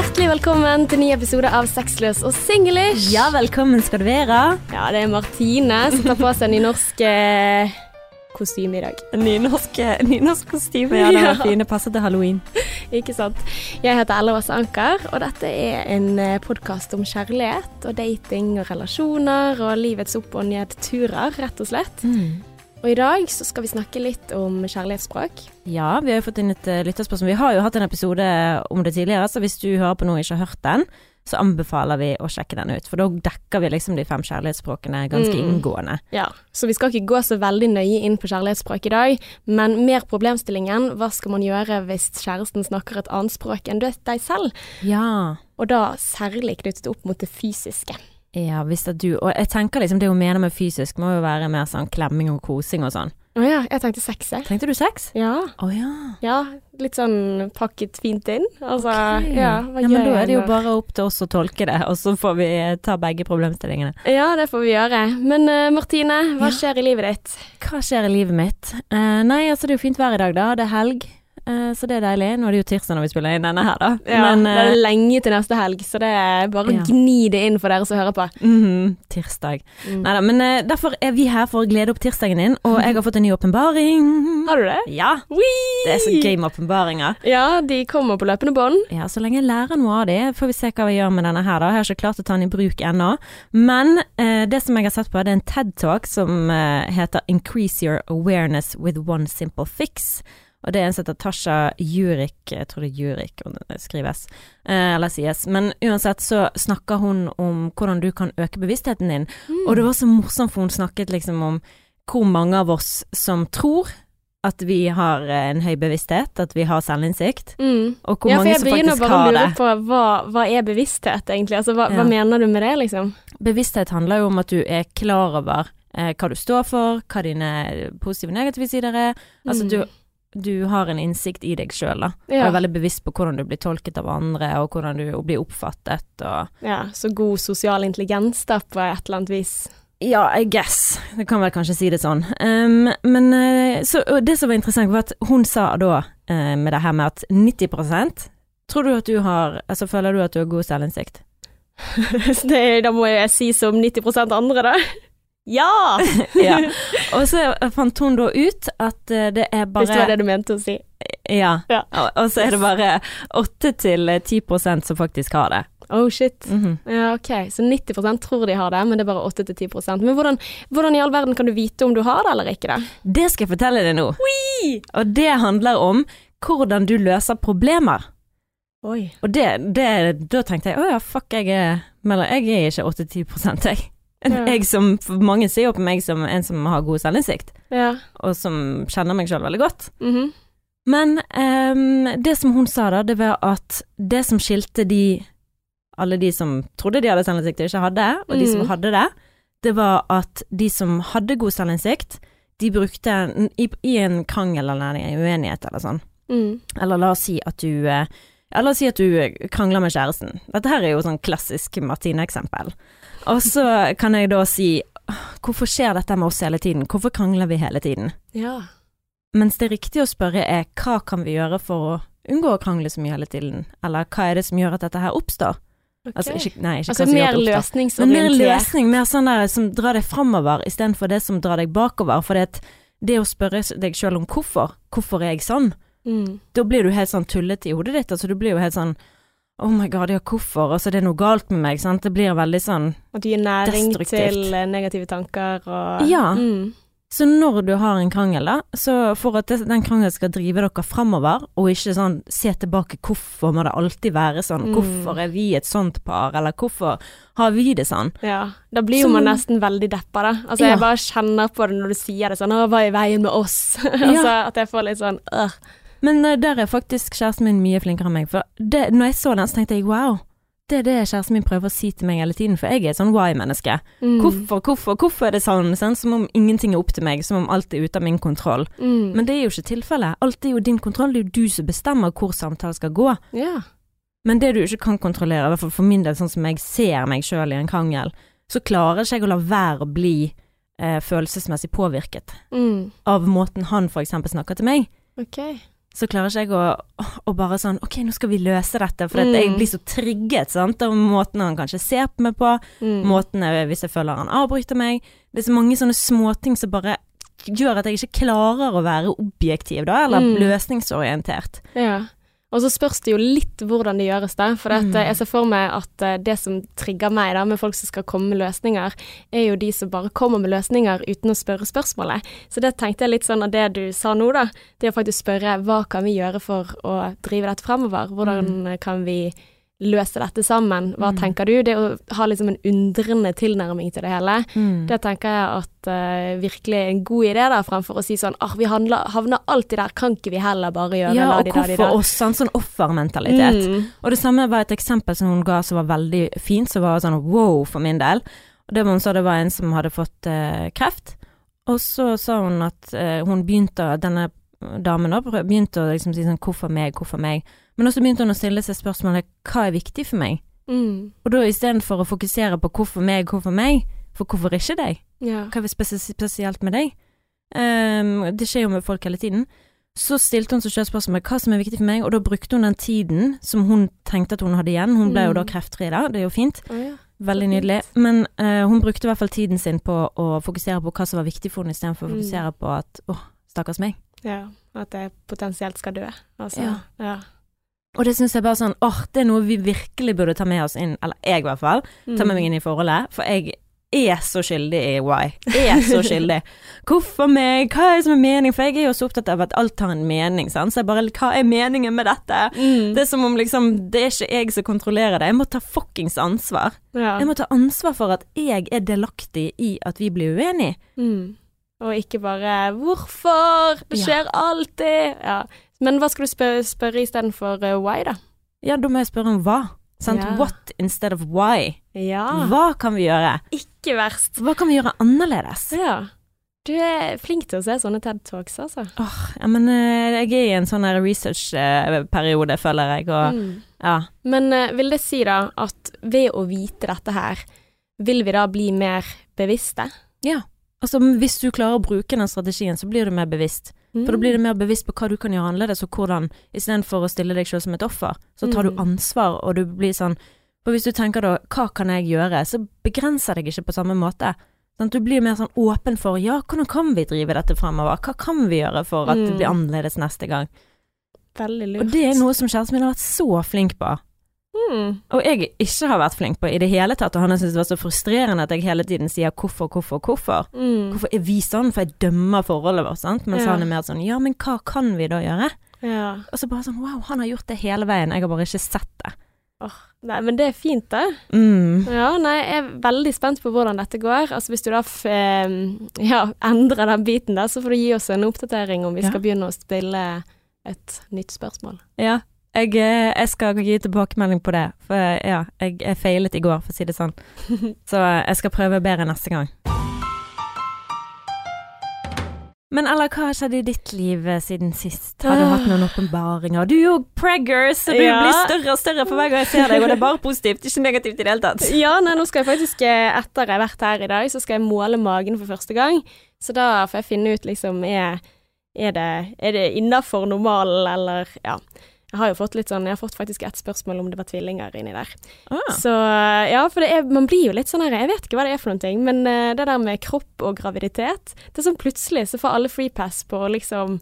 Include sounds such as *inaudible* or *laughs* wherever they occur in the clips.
Hjertelig velkommen til ny episode av Sexløs og singlish. Ja, velkommen skal du være. Ja, det er Martine som tar på seg nynorsk eh, kostyme i dag. Nynorsk, nynorsk kostyme, ja, det *laughs* Ja. var fine. Passer til halloween. Ikke sant? Jeg heter Ella Åse Anker, og dette er en podkast om kjærlighet og dating og relasjoner og livets opp- og nedturer, rett og slett. Og i dag så skal vi snakke litt om kjærlighetsspråk. Ja, vi har jo fått inn et uh, lytterspørsmål. Vi har jo hatt en episode om det tidligere, så hvis du hører på noe og ikke har hørt den, så anbefaler vi å sjekke den ut. For da dekker vi liksom de fem kjærlighetsspråkene ganske Mm. inngående. Ja, Så vi skal ikke gå så veldig nøye inn på kjærlighetsspråk i dag, men mer problemstillingen hva skal man gjøre hvis kjæresten snakker et annet språk enn deg selv? Ja. Og da særlig knyttet opp mot det fysiske. Ja, hvis det er du Og jeg tenker liksom det hun mener med fysisk, må jo være mer sånn klemming og kosing og sånn. Å ja, jeg tenkte sex, jeg. Tenkte du sex? Ja. Å ja. ja. Litt sånn pakket fint inn. Altså, okay. ja, hva ja, gjør men da er det jo bare opp til oss å tolke det, og så får vi ta begge problemstillingene. Ja, det får vi gjøre. Men uh, Martine, hva Ja. skjer i livet ditt? Hva skjer i livet mitt? Uh, nei, altså det er jo fint vær i dag, da. Det er helg, så det er deilig. Nå er det jo tirsdag når vi spiller inn denne her, da. Ja, Men det er eh, lenge til neste helg, så det er bare Ja. å gni det inn for dere som hører på. mhm, tirsdag. Mm. Nei da, men eh, derfor er vi her for å glede opp tirsdagen din, og jeg har fått en ny åpenbaring. Har du det? Ja, Wee! det er så gøy med åpenbaringer. Ja, de kommer på løpende bånd. Ja, så lenge jeg lærer noe av de, får vi se hva vi gjør med denne her, da. Jeg har ikke klart å ta den i bruk ennå. Men eh, det som jeg har sett på, det er en TED-talk som eh, heter 'Increase Your Awareness with One Simple Fix'. Og det er en som heter Tasha Jurik, jeg tror det er Jurik skrives, eh, eller sies. Men uansett så snakker hun om hvordan du kan øke bevisstheten din. Og det var så morsomt, for hun snakket liksom om hvor mange av oss som tror at vi har eh, en høy bevissthet, at vi har selvinnsikt. Mm. Og hvor ja, har det jeg begynner bare å lure på hva, hva er bevissthet, egentlig? Altså, hva, hva mener du med det, liksom? Bevissthet handler jo om at du er klar over eh, hva du står for, hva dine positive og negative sider er. Altså Mm. du, du har en innsikt i deg sjøl, da. Ja. Og er veldig bevisst på hvordan du blir tolket av andre, og hvordan du blir oppfattet og ja, så god sosial intelligens, da, på et eller annet vis. Ja, I guess. Det kan vel kanskje si det sånn. Um, men eh, så, det som var interessant, var at hun sa da uh, med det her med at 90% Tror du at du har Altså føler du at du har god selvinnsikt? *laughs* Det, da må jeg si som 90 andre, da. Ja! *laughs* ja. *laughs* Og så fant hun da ut at eh, det er bare Hvis det var det du mente å si. Ja. Ja. Og, så er det bare 8-10% som faktisk har det. Oh shit. Mhm. Ja, ok. Så 90% tror de har det, men det er bare 8-10% Men hvordan, hvordan i all verden kan du vite om du har det eller ikke, Det Det skal jeg fortelle deg nå. Og det handler om hvordan du løser problemer. Oi. Og det, det da tenkte jeg å ja, fuck, jeg er jeg er ikke 8-10% jeg. Ja. Jeg som Mange ser jo på meg som en som har god selvinnsikt, Ja. og som kjenner meg sjøl veldig godt. Mhm. Men um, det som hun sa da, det var at det som skilte de Alle de som trodde de hadde selvinnsikt og ikke hadde, og de som Mm. hadde det, det var at de som hadde god selvinnsikt, de brukte i, i en krangel eller en uenighet eller sånn, Mm. eller la oss si at du eh, ja, la oss si at du krangler med kjæresten. Dette her er jo sånn klassisk Martine-eksempel. Og så kan jeg da si Hvorfor skjer dette med oss hele tiden? Hvorfor krangler vi hele tiden? Ja. Mens det riktige å spørre er hva kan vi gjøre for å unngå å krangle så mye hele tiden? Eller hva er det som gjør at dette her oppstår? Okay. Altså, ikke, nei, ikke Altså mer. Men mer løsning, mer sånn der som drar deg framover istedenfor det som drar deg bakover. For det, det å spørre deg sjøl om hvorfor, hvorfor er jeg sånn, Mm. da blir du helt sånn tullete i hodet ditt. Altså du blir jo helt sånn Oh my god, ja, hvorfor? Altså, det er noe galt med meg, sant. Det blir veldig sånn At du gir næring Destruktivt. til eh, negative tanker og Ja. Mm. Så når du har en krangel, da, så for at den krangelen skal drive dere framover, og ikke sånn se tilbake hvorfor må det alltid være sånn, Mm. hvorfor er vi et sånt par, eller hvorfor har vi det sånn? Ja, da blir jo Så- man nesten veldig deppa, da. Altså, Ja. jeg bare kjenner på det når du sier det sånn 'Å, hva er i veien med oss?' *laughs* altså, at jeg får litt sånn øh. Men eh, der er faktisk kjæresten min mye flinkere enn meg, for det, når jeg så den, så tenkte jeg wow, det er det kjæresten min prøver å si til meg hele tiden, for jeg er et sånn why-menneske. Mm. Hvorfor, hvorfor, hvorfor er det sånn? sånn? Som om ingenting er opp til meg, som om alt er ute av min kontroll. Mm. Men det er jo ikke tilfellet. Alt er jo din kontroll, det er jo du som bestemmer hvor samtalen skal gå. Ja. Men det du ikke kan kontrollere, i hvert fall for min del, sånn som jeg ser meg sjøl i en krangel, så klarer ikke jeg å la være å bli eh, følelsesmessig påvirket Mm. av måten han for eksempel snakker til meg. Ok. Så klarer ikke jeg å, å bare sånn OK, nå skal vi løse dette. For at jeg Mm. blir så trigget sant, av måten han kanskje ser på meg på, Mm. måten jeg, hvis jeg føler han avbryter meg. Det er så mange sånne småting som bare gjør at jeg ikke klarer å være objektiv, da, eller Mm. løsningsorientert. Ja. Og så spørs det jo litt hvordan det gjøres, da. For Mm. eh, jeg ser for meg at eh, det som trigger meg da, med folk som skal komme med løsninger, er jo de som bare kommer med løsninger uten å spørre spørsmålet. Så det tenkte jeg litt sånn av det du sa nå, da. Det å faktisk spørre hva kan vi gjøre for å drive dette fremover? Hvordan eh, kan vi løse dette sammen? Hva Mm. tenker du? Det å ha liksom en undrende tilnærming til det hele. Mm. Det tenker jeg at uh, virkelig er en god idé, da, fremfor å si sånn ah, vi handler, havner alltid der, kan ikke vi heller bare gjøre Ja, og da di da? hvorfor oss? Sånn, Sånn offermentalitet. Mm. Og det samme var et eksempel som hun ga som var veldig fint, som var sånn wow for min del. Og det var hun sa det var en som hadde fått uh, kreft, og så sa hun at uh, hun begynte, denne damen da, begynte å liksom si sånn hvorfor meg, hvorfor meg? Men også begynte hun å stille seg spørsmålet hva er viktig for meg? Mm. Og da istedenfor å fokusere på hvorfor meg, hvorfor meg, for hvorfor ikke deg? Ja. Hva er spesielt med deg? Um, det skjer jo med folk hele tiden. Så stilte hun seg selv spørsmålet hva som er viktig for meg, og da brukte hun den tiden som hun tenkte at hun hadde igjen. Hun ble jo da Mm. kreftfri da, det er jo fint. Oh, ja. Veldig nydelig. Men uh, hun brukte i hvert fall tiden sin på å fokusere på hva som var viktig for henne, istedenfor å Mm. fokusere på at åh, stakkars meg. ja. At jeg potensielt skal dø. Altså. Ja. Ja. Og det syns jeg bare sånn åh, det er noe vi virkelig burde ta med oss inn, eller jeg i hvert fall, ta med meg inn i forholdet. For jeg er så skyldig i why. Er så *laughs* skyldig. Hvorfor meg? Hva er det som er meningen? For jeg er jo så opptatt av at alt har en mening, sant. Så jeg bare hva er meningen med dette? Mm. Det er som om liksom Det er ikke jeg som kontrollerer det. Jeg må ta fuckings ansvar. ja. Jeg må ta ansvar for at jeg er delaktig i at vi blir uenige. Mm. Og ikke bare 'hvorfor', det Ja. skjer alltid. Ja. Men hva skal du spørre, spørre istedenfor uh, why, da? Ja, da må jeg spørre om hva. Sant? Ja. What instead of why? Ja. Hva kan vi gjøre? Ikke verst. Hva kan vi gjøre annerledes? Ja. Du er flink til å se sånne TED Talks, altså. Åh, ja, men eh, jeg er i en sånn research-periode, føler jeg, og Mm. ja. Men eh, vil det si da at ved å vite dette her, vil vi da bli mer bevisste? Ja. Altså, hvis du klarer å bruke den strategien, så blir du mer bevisst. For da blir du mer bevisst på hva du kan gjøre annerledes, og hvordan, istedenfor å stille deg selv som et offer, så tar du Mm. ansvar, og du blir sånn For hvis du tenker da, hva kan jeg gjøre, så begrenser deg ikke på samme måte. Sånn, Du blir mer sånn åpen for, ja, hvordan kan vi drive dette fremover? Hva kan vi gjøre for at det Mm. blir annerledes neste gang? Veldig lurt. Og det er noe som kjæresten min har vært så flink på. Mm. Og jeg ikke har vært flink på i det hele tatt, og han har syntes det var så frustrerende at jeg hele tiden sier hvorfor, hvorfor, hvorfor. Mm. Hvorfor er vi sånn? For jeg dømmer forholdet vårt, sant. Mens Ja. han er mer sånn ja, men hva kan vi da gjøre? Ja. Og så bare sånn wow, han har gjort det hele veien, jeg har bare ikke sett det. Nei, men det er fint, det. Mm. Ja, nei, jeg er veldig spent på hvordan dette går. Altså Hvis du da ja, endrer den biten der, så får du gi oss en oppdatering om vi Ja. skal begynne å stille et nytt spørsmål. Ja. Jeg, eh, jeg skal gi tilbakemelding på det, for ja, jeg, jeg feilet i går, for å si det sånn. *laughs* Så eh, jeg skal prøve bedre neste gang. Men eller hva har skjedd i ditt liv eh, siden sist? Har du hatt noen åpenbaringer? Du er jo pregger, så du Ja. blir større og større for hver gang jeg ser deg, og det er bare positivt, ikke negativt i det hele tatt. Ja, nei, nå skal jeg faktisk, etter jeg har vært her i dag, så skal jeg måle magen for første gang. Så da får jeg finne ut liksom er, er det, er det innafor normalen, eller ja. Jeg har jo fått litt sånn, jeg har fått faktisk et spørsmål om det var tvillinger inni der. Ah. Så ja, for det er, man blir jo litt sånn her, jeg vet ikke hva det er for noen ting, men uh, det der med kropp og graviditet, det er sånn plutselig så får alle free pass på å liksom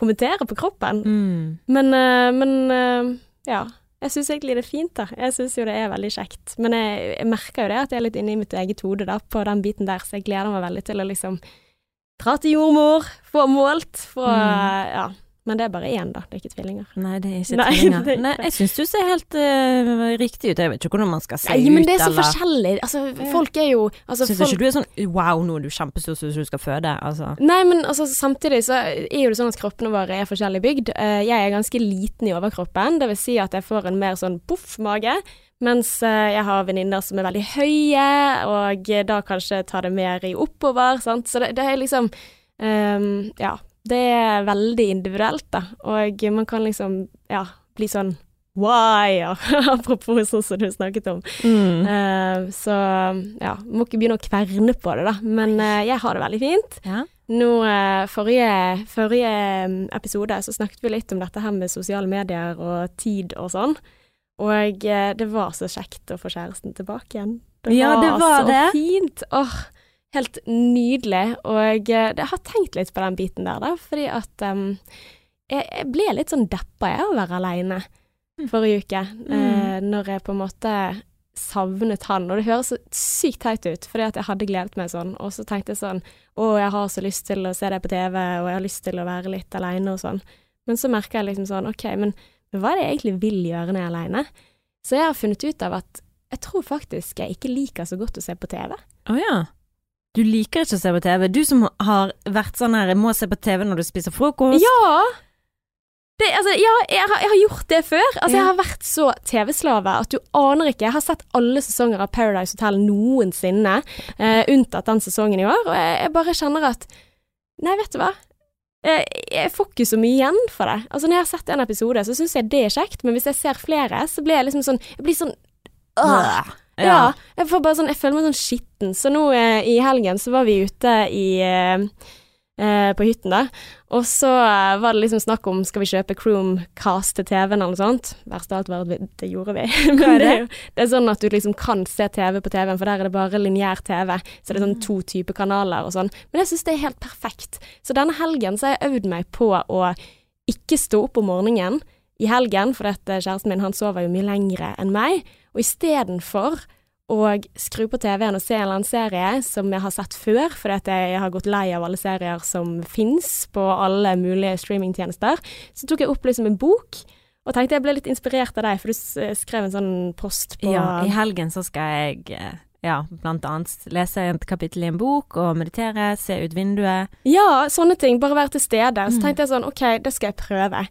kommentere på kroppen. Mm. Men, uh, men uh, ja, jeg syns egentlig det er fint, da. Jeg syns jo det er veldig kjekt. Men jeg, jeg merker jo det at jeg er litt inne i mitt eget hode da, på den biten der, så jeg gleder meg veldig til å liksom dra til jordmor, få målt, få Mm. Ja. Men det er bare én, da. Det er ikke tvillinger. Nei, det er ikke Nei, tvillinger. er ikke Nei, jeg syns du ser helt uh, riktig ut. Jeg vet ikke hvordan man skal se Nei, ut, men det er så eller forskjellig. Altså, folk er jo altså, Syns folk, ikke du er sånn wow, nå er du kjempestor så du skal føde, altså. Nei, men altså, samtidig så er jo det sånn at kroppene våre er forskjellig bygd. Eh, jeg er ganske liten i overkroppen, det vil si at jeg får en mer sånn poff-mage. Mens eh, jeg har venninner som er veldig høye, og da kanskje tar det mer i oppover, sant. Så det, det er liksom um, Ja. Det er veldig individuelt, da. Og man kan liksom, ja, bli sånn why, og *laughs* apropos sånn som du snakket om. Mm. Uh, så ja, må ikke begynne å kverne på det, da. Men uh, jeg har det veldig fint. Ja. Nå, uh, forrige, forrige mm, episode så snakket vi litt om dette her med sosiale medier og tid og sånn. Og det var så kjekt å få kjæresten tilbake igjen. Det Ja, det var så det. fint. Åh, helt nydelig. Og eh, jeg har tenkt litt på den biten der, da, fordi at um, jeg, jeg ble litt sånn deppa jeg av å være aleine forrige uke, eh, når jeg på en måte savnet han. Og det høres så sykt teit ut, fordi at jeg hadde gledet meg sånn. Og så tenkte jeg sånn Å, jeg har så lyst til å se deg på TV, og jeg har lyst til å være litt aleine og sånn. Men så merker jeg liksom sånn OK, men, hva er det jeg egentlig vil gjøre når jeg er aleine? Så jeg har funnet ut av at jeg tror faktisk jeg ikke liker så godt å se på TV. Å ja. Du liker ikke å se på TV. Du som har vært sånn her må se på TV når du spiser frokost'. Ja! Det, altså, ja, jeg har, jeg har gjort det før. Altså, Ja. Jeg har vært så TV-slave at du aner ikke. Jeg har sett alle sesonger av Paradise Hotel noensinne, eh, unntatt den sesongen i år, og jeg, jeg bare kjenner at Nei, vet du hva? Jeg, jeg får ikke så mye igjen for det. Altså, når jeg har sett en episode, så syns jeg det er kjekt, men hvis jeg ser flere, så blir jeg liksom sånn Jeg blir sånn øh. Ja. Jeg får bare sånn Jeg føler meg sånn skitten. Så nå eh, i helgen så var vi ute i eh, eh, på hytten, da. Og så eh, var det liksom snakk om skal vi kjøpe Chromecast til TV-en eller noe sånt. Verst av alt var at det gjorde vi. *laughs* Men det det? er, jo, det er sånn at du liksom kan se TV på TV-en, for der er det bare lineær TV. Så det er Mm. sånn to typer kanaler og sånn. Men jeg syns det er helt perfekt. Så denne helgen så har jeg øvd meg på å ikke stå opp om morgenen i helgen, for dette, kjæresten min han sover jo mye lengre enn meg. Og istedenfor å skru på TV-en og se en eller annen serie som jeg har sett før, fordi jeg har gått lei av alle serier som fins på alle mulige streamingtjenester, så tok jeg opp liksom en bok. Og tenkte jeg ble litt inspirert av deg, for du skrev en sånn post på Ja, i helgen så skal jeg eh, ja, blant annet lese et kapittel i en bok og meditere, se ut vinduet. Ja, sånne ting. Bare være til stede. Så Mm. tenkte jeg sånn, OK, det skal jeg prøve.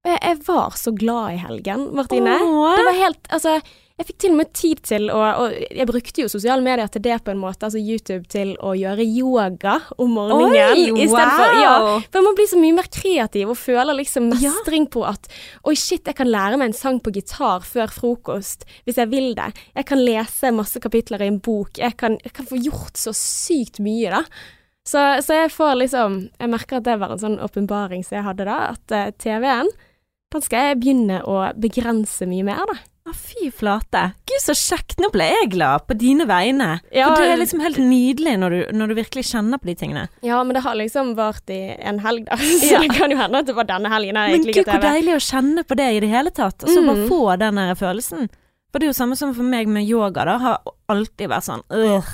Og jeg, jeg var så glad i helgen, Martine. Åh. Det var helt Altså, jeg fikk til og med tid til å Og jeg brukte jo sosiale medier til det på en måte, altså YouTube til å gjøre yoga om morgenen. Oi, wow. for, ja, for man blir så mye mer kreativ og føler liksom mestring på at Oi, shit, jeg kan lære meg en sang på gitar før frokost hvis jeg vil det. Jeg kan lese masse kapitler i en bok. Jeg kan, jeg kan få gjort så sykt mye, da. Så, så jeg får liksom Jeg merker at det var en sånn åpenbaring som jeg hadde da, at uh, TV-en den skal jeg begynne å begrense mye mer, da. Å, fy flate. Gud, så kjekt. Nå ble jeg glad på dine vegne. Ja, For det er liksom helt nydelig når du, når du virkelig kjenner på de tingene. Ja, men det har liksom vart i en helg, da. *laughs* Så Ja. det kan jo hende at det var denne helgen jeg Men gud, hvor deilig å kjenne på det i det hele tatt, og så bare Mm. få den der følelsen. For det er jo samme som for meg med yoga, da. Har alltid vært sånn øh,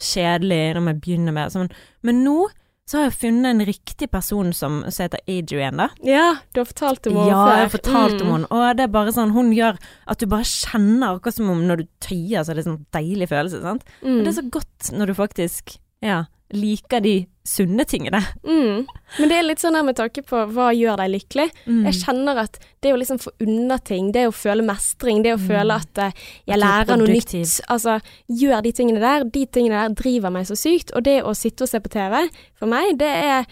kjedelig når jeg begynner med det. Men nå så har jeg funnet en riktig person som, som heter Adrian, da. Ja, du har fortalt om henne Ja, før. jeg har fortalt om Mm. henne, og det er bare sånn Hun gjør at du bare kjenner akkurat som om når du tøyer, så er det sånn deilig følelse, sant. Mm. Og det er så godt når du faktisk, ja, liker de sunne tingene. Mm. Men det er litt sånn her med tanke på hva gjør deg lykkelig. Mm. Jeg kjenner at det å liksom få unna ting, det å føle mestring, det å føle at eh, Mm. At jeg er lærer noe nytt, altså gjør de tingene der, de tingene der driver meg så sykt. Og det å sitte og se på TV, for meg, det er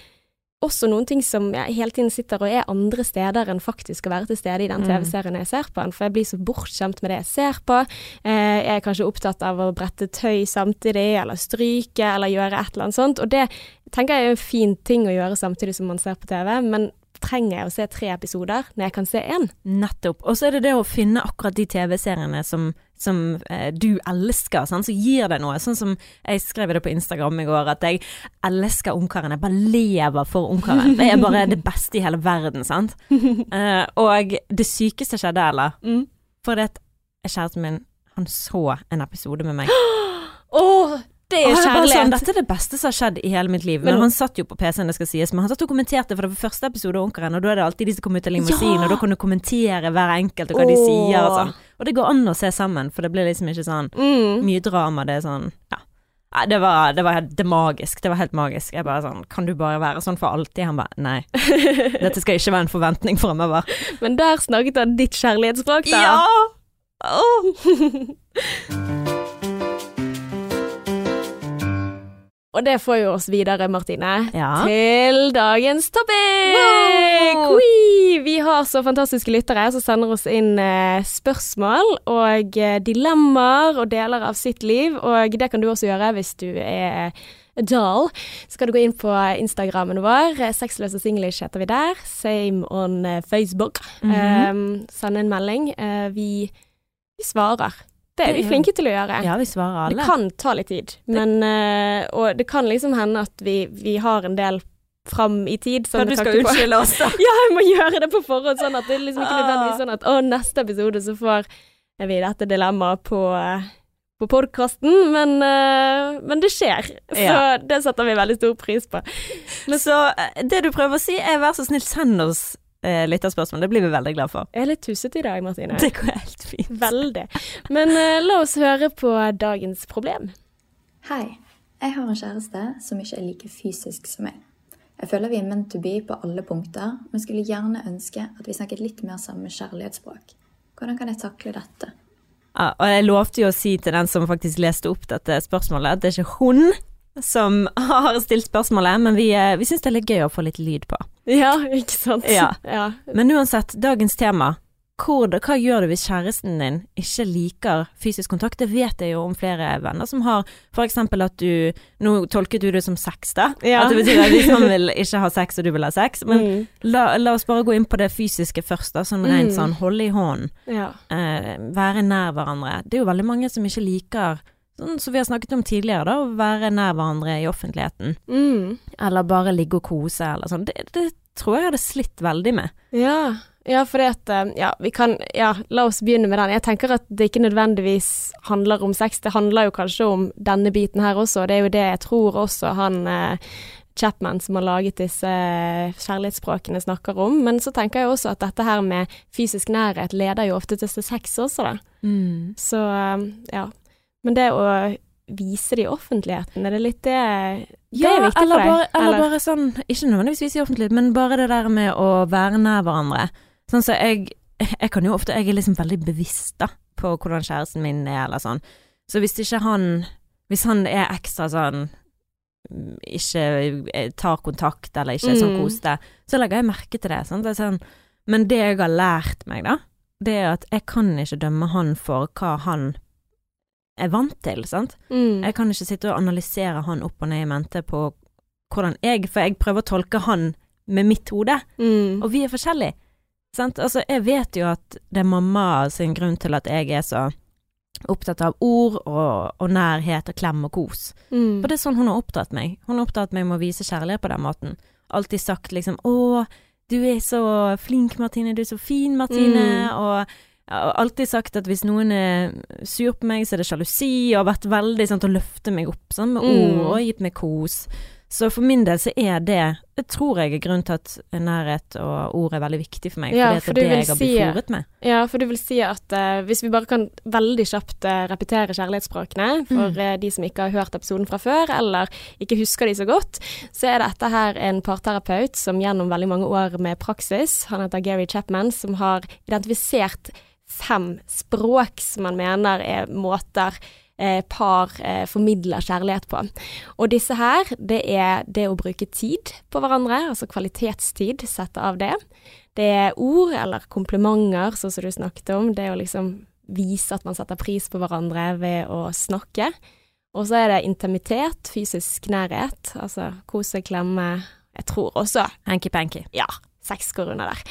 også noen ting som jeg hele tiden sitter og er andre steder enn faktisk å være til stede i den Mm. TV-serien jeg ser på. den, For jeg blir så bortskjemt med det jeg ser på. Eh, jeg er kanskje opptatt av å brette tøy samtidig, eller stryke, eller gjøre et eller annet sånt. Og det tenker jeg er en fin ting å gjøre samtidig som man ser på TV, men trenger jeg å se tre episoder når jeg kan se én? Nettopp. Og så er det det å finne akkurat de TV-seriene som, som eh, du elsker, sant? som gir deg noe. Sånn som jeg skrev det på Instagram i går, at jeg elsker Ungkaren. Jeg bare lever for Ungkaren. Det er bare det beste i hele verden, sant. *laughs* Eh, og det sykeste skjedde, eller? Mm. For det at kjæresten min, han så en episode med meg. *gasps* Å, det er kjærlighet! Sånn, Dette er det beste som har skjedd i hele mitt liv. Men, Men- han satt jo på PC-en, det skal sies. Men han satt og kommenterte, for det var første episode av Onkelen, og da er det alltid de som kommer ut av limousin, Ja! og da kan du kommentere hver enkelt og hva de sier og sånn. Og det går an å se sammen, for det blir liksom ikke sånn mm. mye drama. Det er sånn Ja. Det var, det var det magisk. Det var helt magisk. Jeg bare sånn Kan du bare være sånn for alltid? Han bare Nei. *laughs* Dette skal ikke være en forventning fremover. Men der snakket han ditt kjærlighetsspråk, da. Åh. *laughs* Og det får jo oss videre, Martine, Ja. til dagens topic! Wow! Vi har så fantastiske lyttere som sender oss inn eh, spørsmål og eh, dilemmaer og deler av sitt liv, og det kan du også gjøre hvis du er doll. Så kan du gå inn på Instagrammen vår, eh, Sexløs og singlish heter vi der. Same on Facebook. Facebook. -hmm. um, send en melding. Uh, vi, vi svarer. Det er vi flinke til å gjøre. Ja, vi svarer alle. Det kan ta litt tid, men eh, Og det kan liksom hende at vi, vi har en del fram i tid. som Ja, du skal unnskylde oss, da. *laughs* Ja, jeg må gjøre det på forhånd, sånn at det liksom ikke Ah. nødvendigvis sånn at å, neste episode så får vi dette dilemmaet på, eh, på podkasten, men, eh, men det skjer. Så Ja. det setter vi veldig stor pris på. Men så det du prøver å si er vær så snill, send oss eh, lytterspørsmål. Det blir vi veldig glad for. Jeg er litt tussete i dag, Martine. Det går helt fint. Veldig. Men eh, la oss høre på dagens problem. Hei, jeg har en kjæreste som ikke er like fysisk som meg. Jeg føler vi er meant to be på alle punkter, men skulle gjerne ønske at vi snakket litt mer samme kjærlighetsspråk. Hvordan kan jeg takle dette? Ja, og jeg lovte jo å si til den som faktisk leste opp dette spørsmålet, at det er ikke hun som *laughs* har stilt spørsmålet, men vi, eh, vi syns det er litt gøy å få litt lyd på. *laughs* Ja, ikke sant? Ja. ja. Men uansett, dagens tema. Hvor, hva gjør du hvis kjæresten din ikke liker fysisk kontakt? Det vet jeg jo om flere venner som har for eksempel at du Nå tolket du det som sex, da. Ja. At det betyr at hvis han vil *laughs* ikke ha sex, og du vil ha sex. Men Mm. la, la oss bare gå inn på det fysiske først, da. Sånn rent Mm. sånn holde i hånden. ja. Eh, være nær hverandre. Det er jo veldig mange som ikke liker Sånn som vi har snakket om tidligere, da, å være nær hverandre i offentligheten. Mm. Eller bare ligge og kose, eller sånn. Det, det tror jeg hadde slitt veldig med. Ja, ja det at eh, Ja, vi kan Ja, la oss begynne med den. Jeg tenker at det ikke nødvendigvis handler om sex, det handler jo kanskje om denne biten her også. og Det er jo det jeg tror også han eh, Chapman som har laget disse eh, kjærlighetsspråkene snakker om. Men så tenker jeg også at dette her med fysisk nærhet leder jo ofte til sex også, da. Så eh, ja. Men det å vise det i offentligheten, er det litt det Det Ja, er viktig eller for deg? bare, eller bare sånn, ikke nødvendigvis vise i offentlighet, men bare det der med å være nær hverandre. Sånn så jeg, jeg kan jo ofte, jeg er liksom veldig bevisst da, på hvordan kjæresten min er, eller sånn. Så hvis ikke han, hvis han er ekstra sånn, mm, ikke eh, tar kontakt, eller ikke er sånn Mm. så legger jeg merke til det, sant. Det sånn, men det jeg har lært meg da, det er at jeg kan ikke dømme han for hva han er vant til, sant. Mm. Jeg kan ikke sitte og analysere han opp og ned i mente på hvordan jeg For jeg prøver å tolke han med mitt hode, Mm. og vi er forskjellige. Sant? Altså, jeg vet jo at det er mamma sin grunn til at jeg er så opptatt av ord og, og nærhet og klem og kos. Mm. For det er sånn hun har oppdratt meg. Hun har oppdratt meg med å vise kjærlighet på den måten. Alltid sagt liksom 'Å, du er så flink, Martine. Du er så fin, Martine.' Mm. Og jeg har alltid sagt at hvis noen er sur på meg, så er det sjalusi, og har vært veldig sånn til å løfte meg opp sånn, med Mm. ord og gitt meg kos. Så for min del så er det Det tror jeg er grunnen til at nærhet og ord er veldig viktig for meg. Ja, for det er det jeg har blitt fòret med. Ja, for du vil si at uh, hvis vi bare kan veldig kjapt uh, repetere kjærlighetsspråkene for Mm. uh, de som ikke har hørt episoden fra før, eller ikke husker de så godt, så er dette her en parterapeut som gjennom veldig mange år med praksis, han heter Gary Chapman, som har identifisert fem språk som man mener er måter eh, par eh, formidler kjærlighet på. Og disse her, det er det å bruke tid på hverandre, altså kvalitetstid, sette av det. Det er ord eller komplimenter, sånn som du snakket om. Det å liksom vise at man setter pris på hverandre ved å snakke. Og så er det intimitet, fysisk nærhet, altså kose, klemme. Jeg tror også Hanky-panky. ja, sex går under der.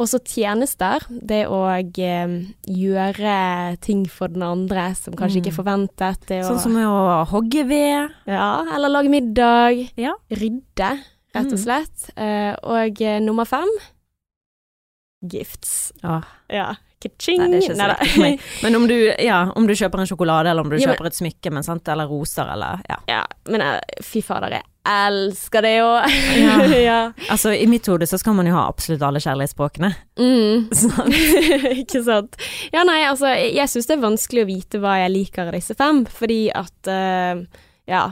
Og så tjenester. Det å eh, gjøre ting for den andre som kanskje ikke er forventet. Det å, Sånn som å hogge ved. ja, eller lage middag. Ja. Rydde, rett og Mm. slett. Eh, og eh, nummer fem gifts. Ah. Ja. Nei, det er ikke så viktig for meg. Men om du, ja, om du kjøper en sjokolade, eller om du Ja, men- kjøper et smykke, men sant, eller roser, eller ja. ja, men eh, fy fader, jeg elsker det jo. Ja. *laughs* ja. Altså, i mitt hode så skal man jo ha absolutt alle kjærlighetsspråkene. Mm. Sant? *laughs* *laughs* ikke sant. Ja, nei, altså, jeg syns det er vanskelig å vite hva jeg liker av disse fem, fordi at uh, Ja,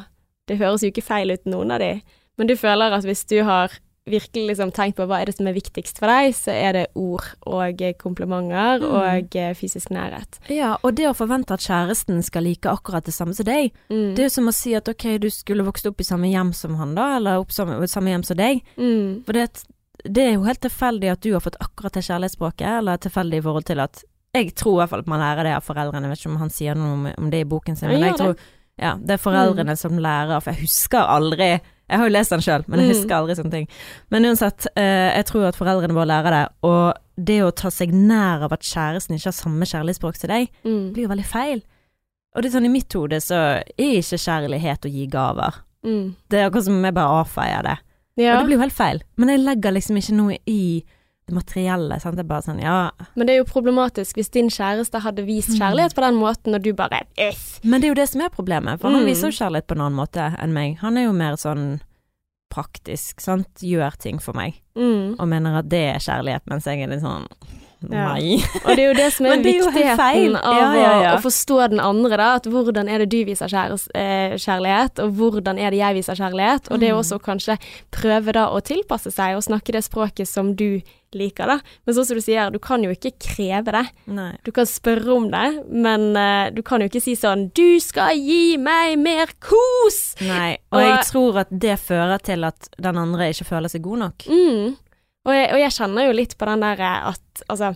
det høres jo ikke feil ut, noen av de, men du føler at hvis du har virkelig liksom tenkt på hva er det som er viktigst for deg, så er det ord og komplimenter Mm. og eh, fysisk nærhet. Ja, og det å forvente at kjæresten skal like akkurat det samme som deg, Mm. det er jo som å si at ok, du skulle vokst opp i samme hjem som han da, eller opp samme, samme hjem som deg. Mm. For det, det er jo helt tilfeldig at du har fått akkurat det kjærlighetsspråket, eller tilfeldig i forhold til at Jeg tror i hvert fall at man lærer det av foreldrene, jeg vet ikke om han sier noe om, om det i boken sin, men jeg det. tror ja, det er foreldrene som lærer, for jeg husker aldri Jeg har jo lest den sjøl, men jeg Mm. husker aldri sånne ting. Men uansett, eh, jeg tror at foreldrene våre lærer det, og det å ta seg nær av at kjæresten ikke har samme kjærlighetsspråk til deg, Mm. blir jo veldig feil. Og det er sånn i mitt hode så er ikke kjærlighet å gi gaver. Mm. Det er akkurat som om jeg bare avfeier det. Ja, Og det blir jo helt feil. Men jeg legger liksom ikke noe i det materielle. Sant? Det er bare sånn, ja men det er jo problematisk hvis din kjæreste hadde vist Mm. kjærlighet på den måten, og du bare Øff. Men det er jo det som er problemet, for han Mm. viser jo kjærlighet på en annen måte enn meg. Han er jo mer sånn praktisk, sant. Gjør ting for meg, Mm. og mener at det er kjærlighet, mens jeg er litt sånn Ja. Nei. Og det er jo det som er *laughs* det er viktigheten av Ja, ja, å forstå den andre, da. At hvordan er det du viser kjæres, eh, kjærlighet, og hvordan er det jeg viser kjærlighet. Og det er Mm. også kanskje prøve da å tilpasse seg og snakke det språket som du liker, da. Men sånn som du sier, du kan jo ikke kreve det. Nei. Du kan spørre om det, men uh, du kan jo ikke si sånn 'Du skal gi meg mer kos!' Nei. Og Og- jeg tror at det fører til at den andre ikke føler seg god nok. Mm. Og, jeg, og jeg kjenner jo litt på den der at Altså,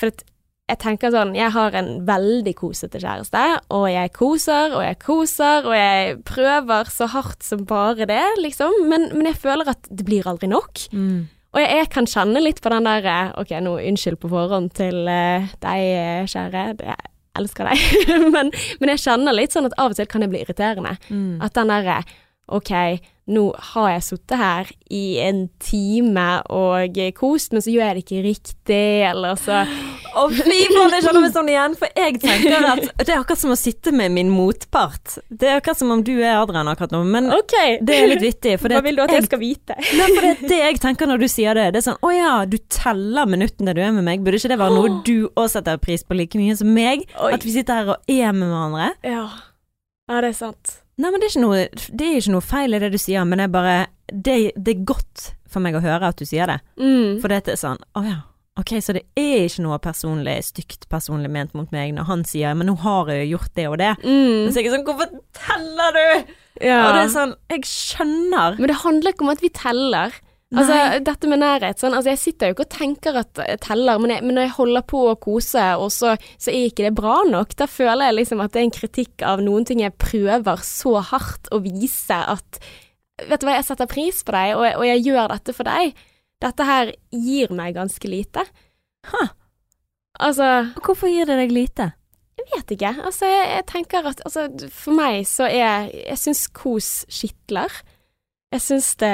for at jeg tenker sånn Jeg har en veldig kosete kjæreste, og jeg koser og jeg koser, og jeg prøver så hardt som bare det, liksom. Men, men jeg føler at det blir aldri nok. Mm. Og jeg, jeg kan kjenne litt på den der Ok, nå unnskyld på forhånd til uh, deg, eh, kjære. Jeg elsker deg. *laughs* men, men jeg kjenner litt sånn at av og til kan det bli irriterende. Mm. At den derre Ok, nå har jeg sittet her i en time og kost, men så gjør jeg det ikke riktig, eller så Å fy faen, jeg kjenner meg sånn igjen. For jeg tenker at det er akkurat som å sitte med min motpart. Det er akkurat som om du er Adrian akkurat nå, men okay. det er litt vittig. Hva vil du at jeg skal vite? Nei, for det det jeg tenker når du sier det. Det er sånn å ja, du teller minuttene du er med meg. Burde ikke det være noe du også setter pris på like mye som meg? Oi. At vi sitter her og er med hverandre? Ja. ja, det er sant. Nei, men det er ikke noe, det er ikke noe feil i det du sier, men er bare det, det er godt for meg å høre at du sier det. Mm. For det er sånn Å ja. Ok, så det er ikke noe personlig, stygt personlig ment mot meg når han sier 'men nå har jeg jo gjort det og det'. Mm. Så jeg er sånn 'hvorfor teller du?' Ja. Og det er sånn Jeg skjønner. Men det handler ikke om at vi teller. Altså, dette med nærhet sånn, altså Jeg sitter jo ikke og tenker at jeg teller, men, jeg, men når jeg holder på å kose, og så, så er ikke det bra nok, da føler jeg liksom at det er en kritikk av noen ting jeg prøver så hardt å vise at Vet du hva, jeg setter pris på deg, og, jeg- og jeg gjør dette for deg. Dette her gir meg ganske lite. Ha. Altså Og Hvorfor gir det deg lite? Jeg vet ikke. Altså, jeg, jeg tenker at altså, for meg så er Jeg syns kos skitler. Jeg syns det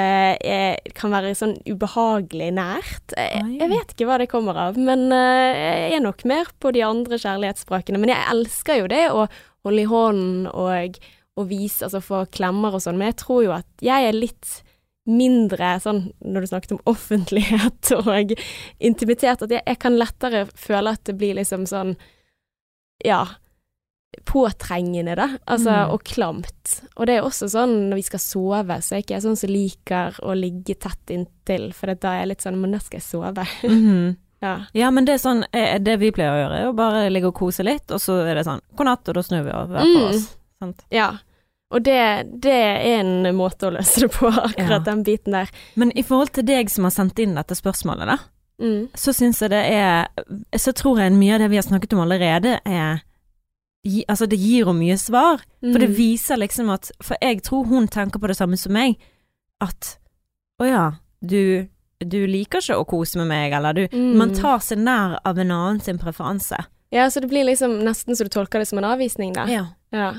er, kan være sånn ubehagelig nært. Jeg, jeg vet ikke hva det kommer av, men eh, jeg er nok mer på de andre kjærlighetsspråkene. Men jeg elsker jo det å holde i hånden og, og vise, altså få klemmer og sånn. Men jeg tror jo at jeg er litt mindre sånn når du snakket om *laughs* offentlighet og intimitet, at jeg, jeg kan lettere føle at det blir liksom sånn ja, påtrengende, da. Altså, Mm. og klamt. Og det er også sånn når vi skal sove, så er ikke jeg sånn som liker å ligge tett inntil, for da er jeg litt sånn Men nå skal jeg sove. Mhm. *laughs* ja. Ja, men det er sånn eh, Det vi pleier å gjøre, er å bare ligge og kose litt, og så er det sånn god natt, og da snur vi over hver på Mm. oss. Sant? ja. Og det, det er en måte å løse det på, *laughs* akkurat Ja. den biten der. Men i forhold til deg som har sendt inn dette spørsmålet, da, Mm. så syns jeg det er Så tror jeg mye av det vi har snakket om allerede, er gi, Altså, det gir henne mye svar. For det Mm. viser liksom at For jeg tror hun tenker på det samme som meg. At å ja, du, du liker ikke å kose med meg, eller du Mm. Man tar seg nær av en annen sin preferanse. Ja, så det blir liksom nesten så du tolker det som en avvisning, da. Ja. Ja.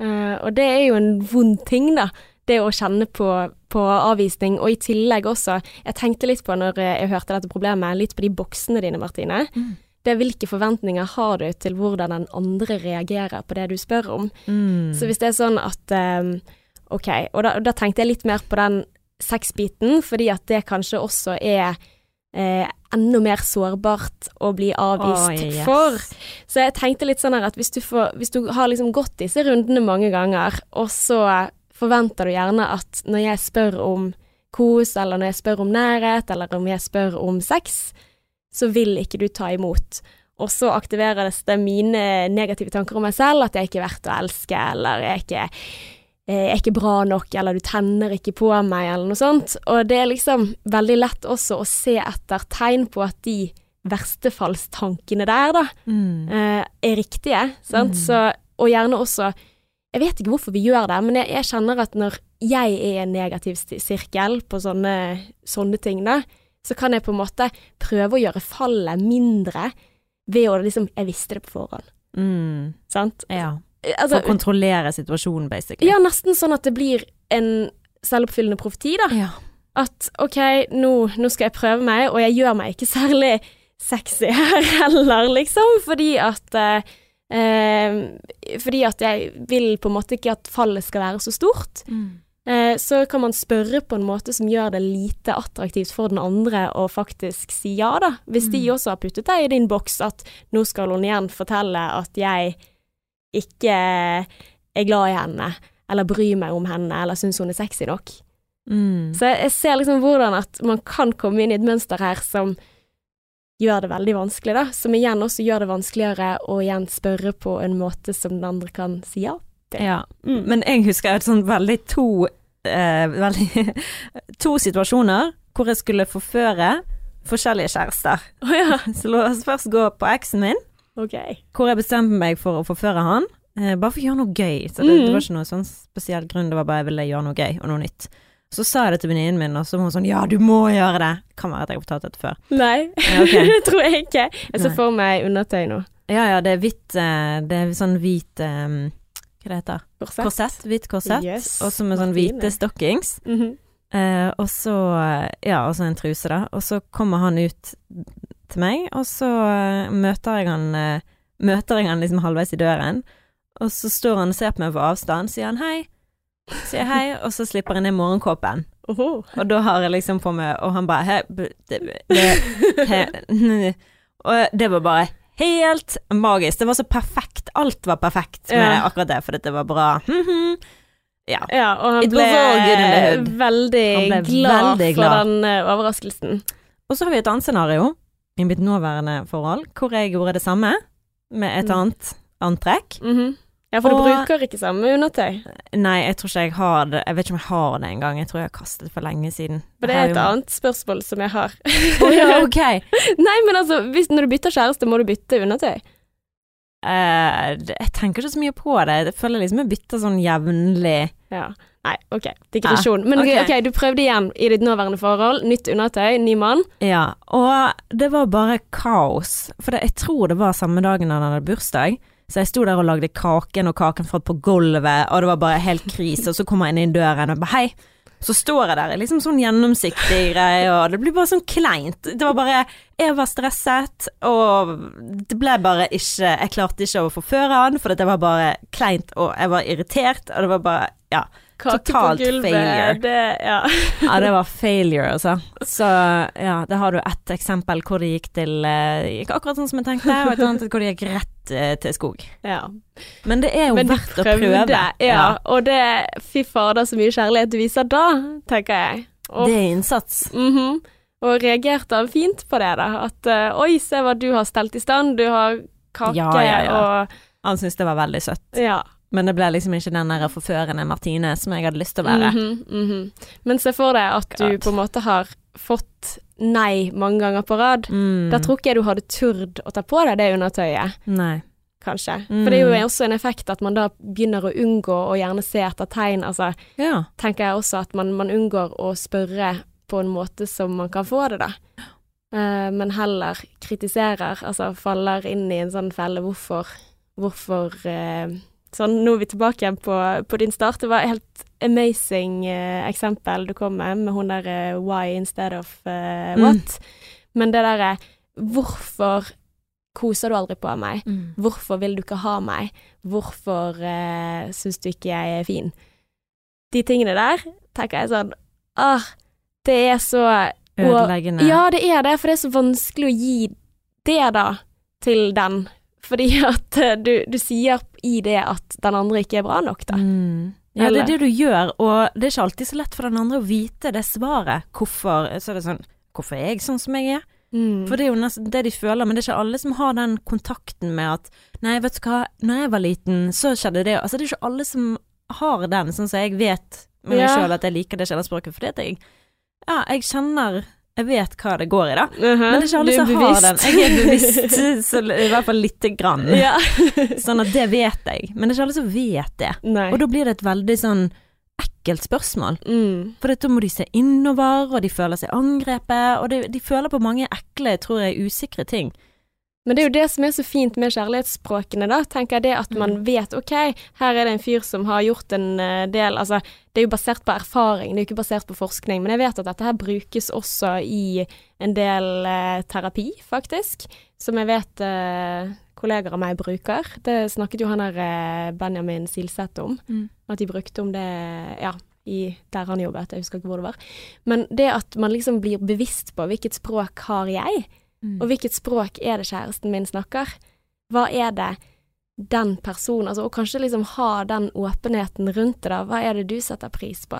Uh, og det er jo en vond ting, da. Det å kjenne på, på avvisning, og i tillegg også Jeg tenkte litt på når jeg hørte dette problemet, litt på de boksene dine, Martine. Mm. Det er hvilke forventninger har du til hvordan den andre reagerer på det du spør om. Mm. Så hvis det er sånn at um, Ok, og da, da tenkte jeg litt mer på den sexbiten, fordi at det kanskje også er eh, enda mer sårbart å bli avvist oh, yes. for. Så jeg tenkte litt sånn her at hvis du, får, hvis du har liksom gått disse rundene mange ganger, og så forventer du gjerne at når jeg spør om kos, eller når jeg spør om nærhet, eller om jeg spør om sex, så vil ikke du ta imot. Og så aktiveres det mine negative tanker om meg selv, at jeg ikke er verdt å elske, eller jeg er ikke, jeg er ikke bra nok, eller du tenner ikke på meg, eller noe sånt. Og det er liksom veldig lett også å se etter tegn på at de verstefallstankene der, da, Mm. eh, er riktige, sant. Så, og gjerne også Jeg vet ikke hvorfor vi gjør det, men jeg, jeg kjenner at når jeg er i en negativ sirkel på sånne, sånne ting, da, så kan jeg på en måte prøve å gjøre fallet mindre ved å liksom Jeg visste det på forhånd, Mm. sant. Ja. Altså, For å kontrollere situasjonen, basically. ja, nesten sånn at det blir en selvoppfyllende profeti, da. Ja. At OK, nå, nå skal jeg prøve meg, og jeg gjør meg ikke særlig sexy her *laughs* heller, liksom, fordi at eh, eh, Fordi at jeg vil på en måte ikke at fallet skal være så stort. Mm. Eh, så kan man spørre på en måte som gjør det lite attraktivt for den andre å faktisk si ja, da. Hvis de også har puttet deg i din boks at nå skal hun igjen fortelle at jeg ikke er glad i henne, eller bryr meg om henne, eller syns hun er sexy nok. Mm. Så jeg ser liksom hvordan at man kan komme inn i et mønster her som gjør det veldig vanskelig, da. Som igjen også gjør det vanskeligere å igjen spørre på en måte som den andre kan si ja. Ja. Mm. Men jeg husker et sånt veldig to eh, veldig, *laughs* To situasjoner hvor jeg skulle forføre forskjellige kjærester. Oh, ja, *laughs* Så la oss først gå på eksen min, okay. hvor jeg bestemte meg for å forføre han. Eh, bare for å gjøre noe gøy. Så det, Mm. det var ikke noen sånn spesiell grunn, det var bare jeg ville gjøre noe gøy og noe nytt. Så sa jeg det til venninnen min, og så var hun sånn ja, du må gjøre det. Kan være at jeg har fortalt dette før. Nei, Ja, okay. *laughs* det tror jeg ikke. Jeg ser for meg undertøy nå. Ja ja, det er hvitt eh, Det er sånn hvit eh, Hva det heter Korsett. Korsett. Hvit korsett. Yes, Og så med sånn hvite stockings. Mhm. Eh, og så Ja, og så en truse, da. Og så kommer han ut til meg, og så eh, møter jeg han eh, Møter jeg han liksom halvveis i døren, og så står han og ser på meg på avstand, sier han hei. Sier hei, og så slipper jeg ned morgenkåpen. Oho. Og da har jeg liksom på meg Og han bare «Hæ, b- det, det, *laughs* he, *laughs* Og det var bare helt magisk. Det var så perfekt. Alt var perfekt med Ja. akkurat det, for det var bra. Mhm. Ja. Ja, og han ble veldig Han ble glad veldig for glad. den eh, overraskelsen. Og så har vi et annet scenario i mitt nåværende forhold, hvor jeg gjorde det samme med et Mm. annet antrekk. Mhm. Ja, for du bruker ikke samme undertøy. Nei, jeg tror ikke jeg har det. Jeg vet ikke om jeg har det engang. Jeg tror jeg har kastet det for lenge siden. For det er et jo- annet spørsmål som jeg har. oh, ja, *laughs* ok. Nei, men altså, hvis, når du bytter kjæreste, må du bytte undertøy? Uh, det- jeg tenker ikke så mye på det. Jeg føler liksom jeg bytter sånn jevnlig. Ja. Nei, ok, digresjon. Men ok. ok, du prøvde igjen i ditt nåværende forhold. Nytt undertøy, ny mann. Ja, og det var bare kaos. For det, jeg tror det var samme dagen han hadde bursdag. Så jeg sto der og lagde kaken, og kaken falt på gulvet, og det var bare helt krise. Og så kommer jeg inn i døren og bare hei. Så står jeg der liksom sånn gjennomsiktig greie, og det blir bare sånn kleint. Det var bare Jeg var stresset, og det ble bare ikke Jeg klarte ikke å forføre han, for det var bare kleint, og jeg var irritert, og det var bare Ja. Kake Totalt på gulvet. failure. Det, ja. Ja, det var failure, altså. Så ja, det har du ett eksempel hvor det gikk til Det Gikk akkurat sånn som jeg tenkte, og et annet hvor det gikk rett eh, til skog. ja. Men det er jo Men verdt verdt å prøve. Ja, Ja, og det Fy fader, så mye kjærlighet du viser da, tenker jeg. Og, Det er innsats. Mhm. og reagerte han fint på det, da? At eh, oi, se hva du har stelt i stand, du har kake ja. og Han syntes det var veldig søtt. Ja. Men det ble liksom ikke den der forførende Martine som jeg hadde lyst til å være. Mhm, mhm. Men se for deg at du på en måte har fått nei mange ganger på rad. Mm. Da tror ikke jeg du hadde turt å ta på deg det undertøyet, Nei. kanskje. Mm. For det er jo også en effekt at man da begynner å unngå å gjerne se etter tegn. Altså, Ja. tenker jeg også at man, man unngår å spørre på en måte som man kan få det, da. Eh, men heller kritiserer, altså faller inn i en sånn felle. Hvorfor, hvorfor eh, Sånn, nå er vi tilbake igjen på, på din start. Det var et helt amazing eh, eksempel du kom med, med hun der eh, why instead of eh, Mm. what. Men det derre Hvorfor koser du aldri på meg? Mm. Hvorfor vil du ikke ha meg? Hvorfor eh, syns du ikke jeg er fin? De tingene der tenker jeg sånn Ah, det er så Ødeleggende. Ja, det er det, for det er så vanskelig å gi det, da, til den. Fordi at eh, du, du sier i det at den andre ikke er bra nok, da. Mm. Ja, det er det du gjør, og det er ikke alltid så lett for den andre å vite det svaret. Hvorfor Så er det sånn Hvorfor er jeg sånn som jeg er? Mm. For det er jo nesten det de føler, men det er ikke alle som har den kontakten med at Nei, vet du hva, når jeg var liten, så skjedde det Altså, det er ikke alle som har den, sånn som jeg vet med meg Ja. sjøl at jeg liker det kjærlighetsspråket, fordi at jeg Ja, jeg kjenner Jeg vet hva det går i, da. Mhm. Men det er ikke alle som har den. Jeg er bevisst, *laughs* så i hvert fall lite grann. ja. *laughs* Sånn at det vet jeg. Men det er ikke alle som vet det. Nei. Og da blir det et veldig sånn ekkelt spørsmål. mm. For da må de se innover, og de føler seg angrepet, og de, de føler på mange ekle, tror jeg, usikre ting. Men det er jo det som er så fint med kjærlighetsspråkene, da, tenker jeg det at man vet ok, her er det en fyr som har gjort en eh, del Altså, det er jo basert på erfaring, det er jo ikke basert på forskning, men jeg vet at dette her brukes også i en del eh, terapi, faktisk, som jeg vet eh, kolleger av meg bruker. Det snakket jo han der eh, Benjamin Silseth om, Mm. at de brukte om det, ja, i, der han jobbet, jeg husker ikke hvor det var. Men det at man liksom blir bevisst på hvilket språk har jeg, Mm. og hvilket språk er det kjæresten min snakker? Hva er det den personen Altså, og kanskje liksom ha den åpenheten rundt det, da. Hva er det du setter pris på?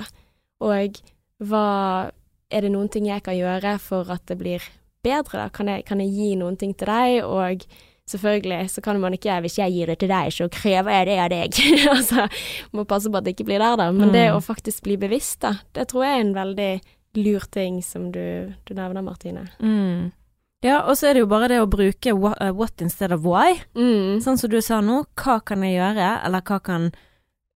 Og hva Er det noen ting jeg kan gjøre for at det blir bedre, da? Kan jeg, kan jeg gi noen ting til deg? Og selvfølgelig så kan man ikke Hvis jeg gir det til deg, så krever jeg det av deg. *laughs* altså, må passe på at det ikke blir der, da. Men det Mm. å faktisk bli bevisst, da, det tror jeg er en veldig lur ting som du, du nevner, Martine. Mm. Ja, og så er det jo bare det å bruke what, uh, what instead of why. Mm. Sånn som du sa nå, hva kan jeg gjøre, eller hva kan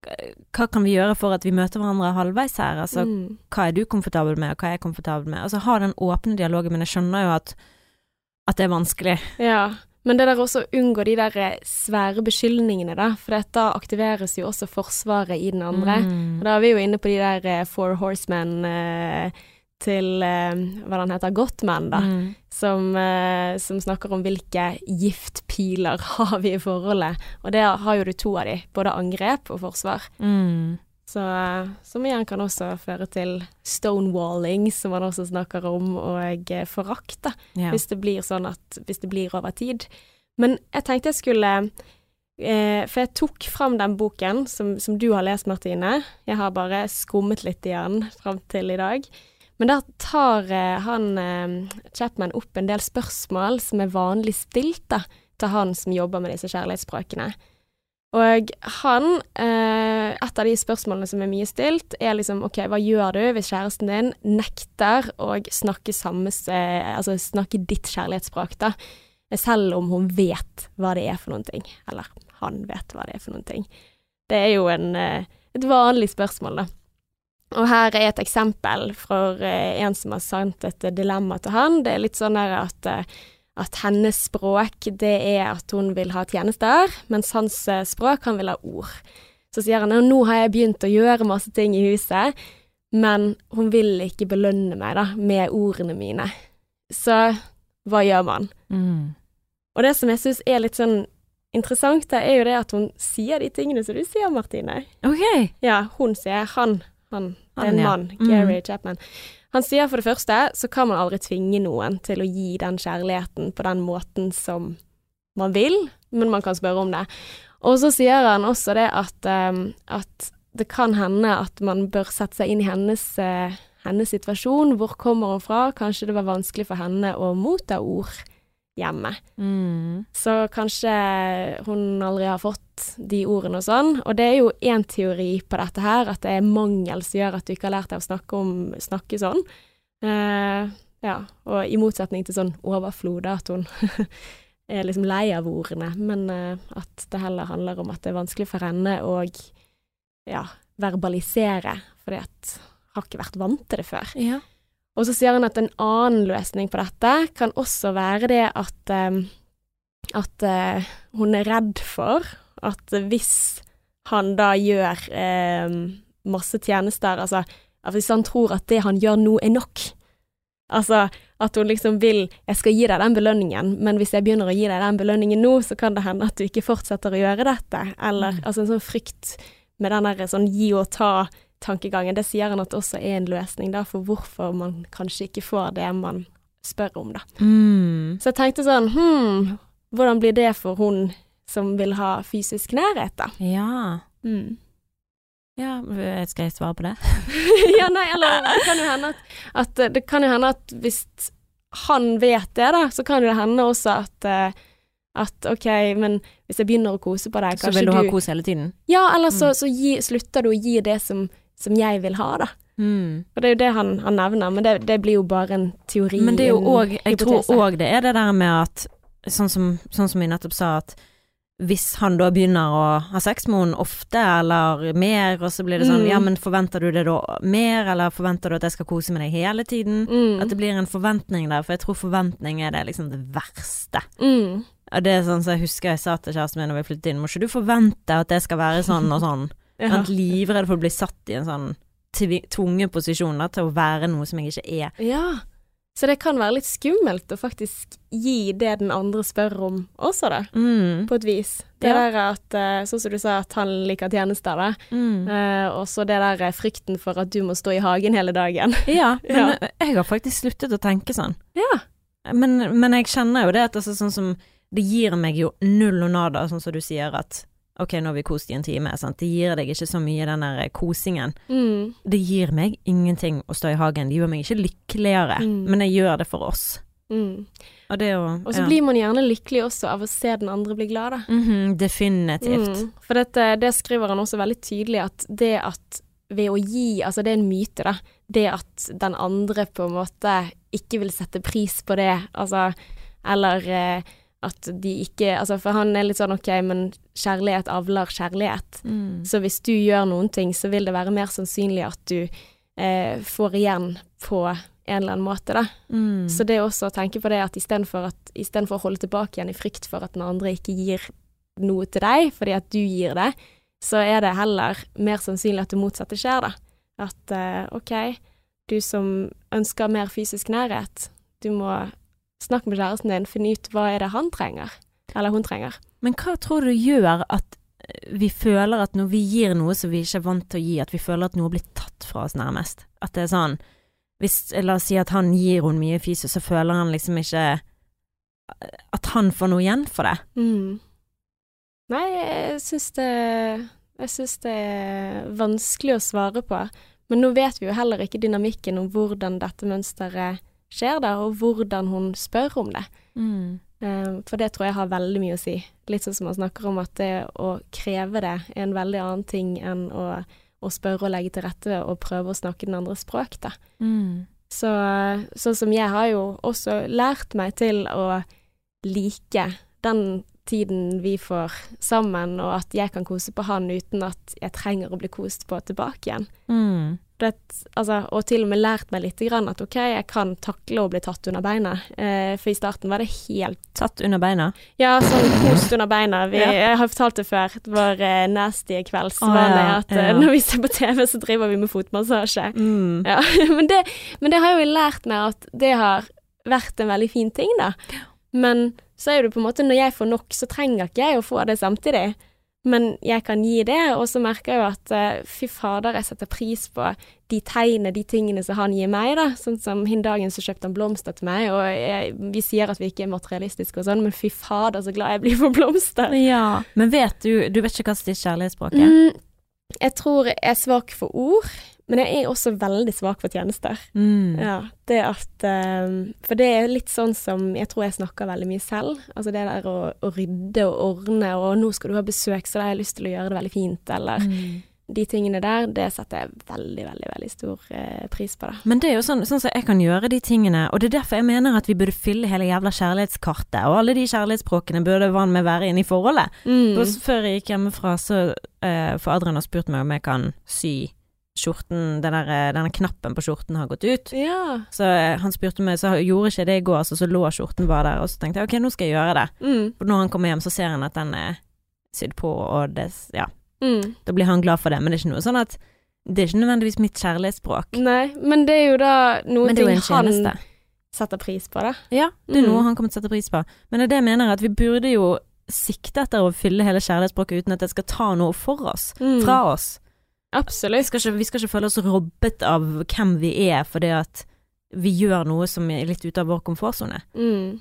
hva kan vi gjøre for at vi møter hverandre halvveis her? Altså, mm. hva er du komfortabel med, og hva er jeg komfortabel med? Altså, ha den åpne dialogen, men jeg skjønner jo at, at det er vanskelig. Ja, men det der også å unngå de der eh, svære beskyldningene, da, for da aktiveres jo også forsvaret i den andre. Mm. Og da er vi jo inne på de der eh, Four Horsemen eh, til eh, hva den heter, Gottman, da, Mm. som, eh, som snakker om hvilke giftpiler *laughs* har vi i forholdet. Og det har jo du to av de, både angrep og forsvar. Mm. Så, eh, som igjen kan også føre til stonewalling, som man også snakker om, og eh, forakt, da Ja. hvis det blir sånn at Hvis det blir over tid. Men jeg tenkte jeg skulle eh, For jeg tok fram den boken som, som du har lest, Martine. Jeg har bare skummet litt i den fram til i dag. Men der tar eh, han eh, Chapman opp en del spørsmål som er vanlig stilt da, til han som jobber med disse kjærlighetsspråkene. Og han eh, Et av de spørsmålene som er mye stilt, er liksom OK, hva gjør du hvis kjæresten din nekter å snakke samme Altså snakke ditt kjærlighetsspråk, da? Selv om hun vet hva det er for noen ting. Eller han vet hva det er for noen ting. Det er jo en, et vanlig spørsmål, da. Og her er et eksempel fra eh, en som har sendt et dilemma til han. Det er litt sånn at eh, at hennes språk det er at hun vil ha tjenester, mens hans eh, språk han vil ha ord. Så sier han nå har jeg begynt å gjøre masse ting i huset, men hun vil ikke belønne meg da, med ordene mine. Så hva gjør man? Mm. Og det som jeg syns er litt sånn interessant, det er jo det at hun sier de tingene som du sier, Martine. OK. Ja, hun sier han. Han, det er en mann. Mm. Chapman. Han sier for det første så kan man aldri tvinge noen til å gi den kjærligheten på den måten som man vil, men man kan spørre om det. Og så sier han også det at, um, at det kan hende at man bør sette seg inn i hennes, uh, hennes situasjon. Hvor kommer hun fra? Kanskje det var vanskelig for henne å motta ord hjemme. Mm. Så kanskje hun aldri har fått de ordene og sånn. Og det er jo én teori på dette her, at det er mangel som gjør at du ikke har lært deg å snakke, om, snakke sånn. Uh, ja, og i motsetning til sånn overflod, at hun *laughs* er liksom lei av ordene, men uh, at det heller handler om at det er vanskelig for henne å ja, verbalisere, fordi at har ikke vært vant til det før. Ja. Og så sier han at en annen løsning på dette kan også være det at, eh, at eh, hun er redd for at hvis han da gjør eh, masse tjenester, altså hvis han tror at det han gjør nå er nok, altså at hun liksom vil 'jeg skal gi deg den belønningen', men hvis jeg begynner å gi deg den belønningen nå, så kan det hende at du ikke fortsetter å gjøre dette, eller Mm. altså en sånn frykt med den derre sånn gi og ta-tankegangen, det sier han at også er en løsning da, for hvorfor man kanskje ikke får det man spør om, da. Mm. Så jeg tenkte sånn, hm, hvordan blir det for hun som vil ha fysisk nærhet, da? Ja. Mm. Ja, skal jeg svare på det? *laughs* ja, nei, eller det kan jo hende at, at Det kan jo hende at hvis han vet det, da, så kan det hende også at uh, at OK, men hvis jeg begynner å kose på deg, kanskje du Så vil du ha kos hele tiden? Ja, eller så, mm. så gi, slutter du å gi det som, som jeg vil ha, da. Mm. Og det er jo det han, han nevner, men det, det, blir jo bare en teori. Men det er jo òg Jeg tror òg det er det der med at Sånn som, sånn som jeg nettopp sa, at hvis han da begynner å ha sex med henne ofte eller mer, og så blir det sånn mm. ja, men forventer du det da mer, eller forventer du at jeg skal kose med deg hele tiden? Mm. At det blir en forventning der, for jeg tror forventning er det liksom det verste. Mm. Og det er sånn som så jeg husker jeg sa til kjæresten min når vi flyttet inn, må ikke du forvente at det skal være sånn og sånn? Ja. Livredd for å bli satt i en sånn tvunge da, til å være noe som jeg ikke er. Ja. Så det kan være litt skummelt å faktisk gi det den andre spør om også, da. Mm. På et vis. Det ja. der at uh, Sånn som du sa, at han liker tjenester, da. Mm. Uh, og så det der uh, frykten for at du må stå i hagen hele dagen. *laughs* *laughs* ja, men ja. jeg har faktisk sluttet å tenke sånn. Ja. Men, men jeg kjenner jo det at altså, sånn som Det gir meg jo null og nada, sånn som du sier, at ok, nå har vi kost i en time, sant. Det gir deg ikke så mye den der kosingen. Mm. Det gir meg ingenting å stå i hagen. Det gjør meg ikke lykkeligere, mm. men jeg gjør det for oss. Mm. Og, det å, og så ja. blir man gjerne lykkelig også av å se den andre bli glad, da. Mm -hmm, definitivt. Mm. For dette, det skriver han også veldig tydelig, at det at ved å gi, altså det er en myte, da, det at den andre på en måte ikke vil sette pris på det, altså, eller eh, at de ikke Altså, for han er litt sånn OK, men kjærlighet avler kjærlighet. Mm. Så hvis du gjør noen ting, så vil det være mer sannsynlig at du eh, får igjen på en eller annen måte, da. Mm. Så det er også å tenke på det at istedenfor å holde tilbake igjen i frykt for at den andre ikke gir noe til deg fordi at du gir det, så er det heller mer sannsynlig at det motsatte skjer, da. At eh, OK, du som ønsker mer fysisk nærhet, du må Snakk med kjæresten din, finn ut hva er det han trenger, eller hun trenger. Men hva tror du gjør at eh, vi føler at når vi gir noe som vi ikke er vant til å gi, at vi føler at noe blir tatt fra oss, nærmest? At det er sånn hvis, La oss si at han gir henne mye fysisk, så føler han liksom ikke at han får noe igjen for det. Mm. Nei, jeg syns det Jeg syns det er vanskelig å svare på. Men nå vet vi jo heller ikke dynamikken om hvordan dette mønsteret skjer der, og hvordan hun spør om det. Mm. Um, for det tror jeg har veldig mye å si. Litt sånn som man snakker om at det å kreve det er en veldig annen ting enn å, å spørre og legge til rette og prøve å snakke den andres språk, da. Mm. Så sånn som jeg har jo også lært meg til å like den tiden vi får sammen, og at jeg kan kose på han uten at jeg trenger å bli kost på tilbake igjen. Mm. Det, altså, og til og med lært meg litt grann at OK, jeg kan takle å bli tatt under beina. Eh, for i starten var det helt Tatt under beina? Ja, sånn kost under beina. Vi, ja. Jeg har fortalt det før. Det var eh, nasty kveldsvane ah, ja, at eh, ja. når vi ser på TV, så driver vi med fotmassasje. Mm. Ja, *laughs* men, det, men, det, har jo lært meg at det har vært en veldig fin ting, da. Men så er det på en måte, når jeg får nok, så trenger ikke jeg å få det samtidig. Men jeg kan gi det, og så merker jeg jo at uh, fy fader, jeg setter pris på de tegnene, de tingene som han gir meg, da. Sånn som hin dagen så kjøpte han blomster til meg, og jeg, vi sier at vi ikke er materialistiske og sånn, men fy fader så glad jeg blir for blomster. Ja, Men vet du, du vet ikke hva som er kjærlighetsspråket? Mm, jeg tror jeg er svak for ord. Men jeg er også veldig svak for tjenester. Mm. Ja, det at um, For det er litt sånn som Jeg tror jeg snakker veldig mye selv. Altså det der å, å rydde og ordne, og 'nå skal du ha besøk, så da har jeg lyst til å gjøre det veldig fint', eller mm. De tingene der, det setter jeg veldig, veldig veldig stor eh, pris på. da. Men det er jo sånn, sånn som jeg kan gjøre de tingene, og det er derfor jeg mener at vi burde fylle hele jævla kjærlighetskartet, og alle de kjærlighetsspråkene burde vann med være inne i forholdet. Mm. før jeg gikk hjemmefra, så eh, For Adrian har spurt meg om jeg kan sy skjorten, den der, eh, denne knappen på skjorten har gått ut. Ja. Så eh, han spurte meg, så gjorde ikke det i går, så, så lå skjorten bare der, og så tenkte jeg ok, nå skal jeg gjøre det. Mm. For når han kommer hjem, så ser han at den er sydd på, og det, ja. Mm. Da blir han glad for det, men det er ikke noe sånn at det er ikke nødvendigvis mitt kjærlighetsspråk. Nei, men det er jo da noe ting han setter pris på, da. Ja, det er mm. noe han kommer til å sette pris på. Men det er det jeg mener, at vi burde jo sikte etter å fylle hele kjærlighetsspråket uten at det skal ta noe for oss, mm. fra oss. Absolutt. Vi skal, ikke, vi skal ikke føle oss robbet av hvem vi er fordi at vi gjør noe som er litt ute av vår komfortsone. Mm.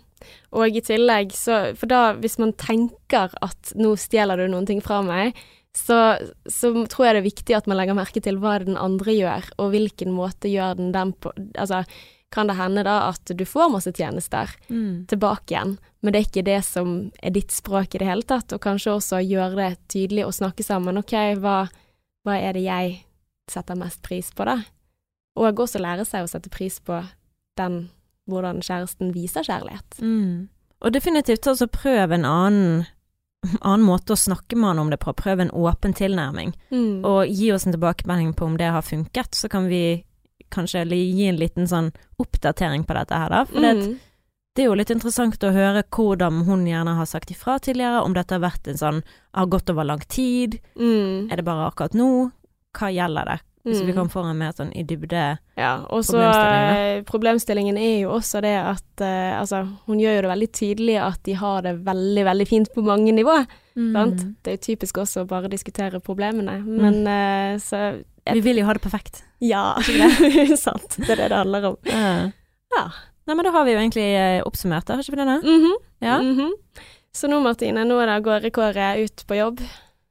Og i tillegg, så For da, hvis man tenker at nå stjeler du noen ting fra meg, så, så tror jeg det er viktig at man legger merke til hva den andre gjør, og hvilken måte gjør den den på Altså, kan det hende da at du får masse tjenester Mm. tilbake igjen, men det er ikke det som er ditt språk i det hele tatt, og kanskje også gjøre det tydelig og snakke sammen. Ok, hva, hva er det jeg setter mest pris på, da? Og også lære seg å sette pris på den hvordan kjæresten viser kjærlighet. Mm. Og definitivt også prøv en annen, *laughs* annen måte å snakke med han om det på. Prøv en åpen tilnærming. Mm. Og gi oss en tilbakemelding på om det har funket, så kan vi kanskje gi en liten sånn oppdatering på dette her, da. For det, Mm. det er jo litt interessant å høre hvordan hun gjerne har sagt ifra tidligere, om dette har vært en sånn har gått over lang tid, Mm. er det bare akkurat nå, hva gjelder det? Så vi Mm. kan få en mer sånn i dybde Ja, og så eh, problemstillingen er jo også det at uh, altså, hun gjør jo det veldig tydelig at de har det veldig, veldig fint på mange nivå. Mm. Sant? Det er jo typisk også å bare diskutere problemene, men uh, så Vi vil jo ha det perfekt. Ja, *laughs* sant. Det er det det handler om. Uh. Ja. Nei, men da har vi jo egentlig oppsummert det, har ikke vi det? da? -hmm. Ja. mhm. Så nå, Martine, nå er det går Kåre ut på jobb.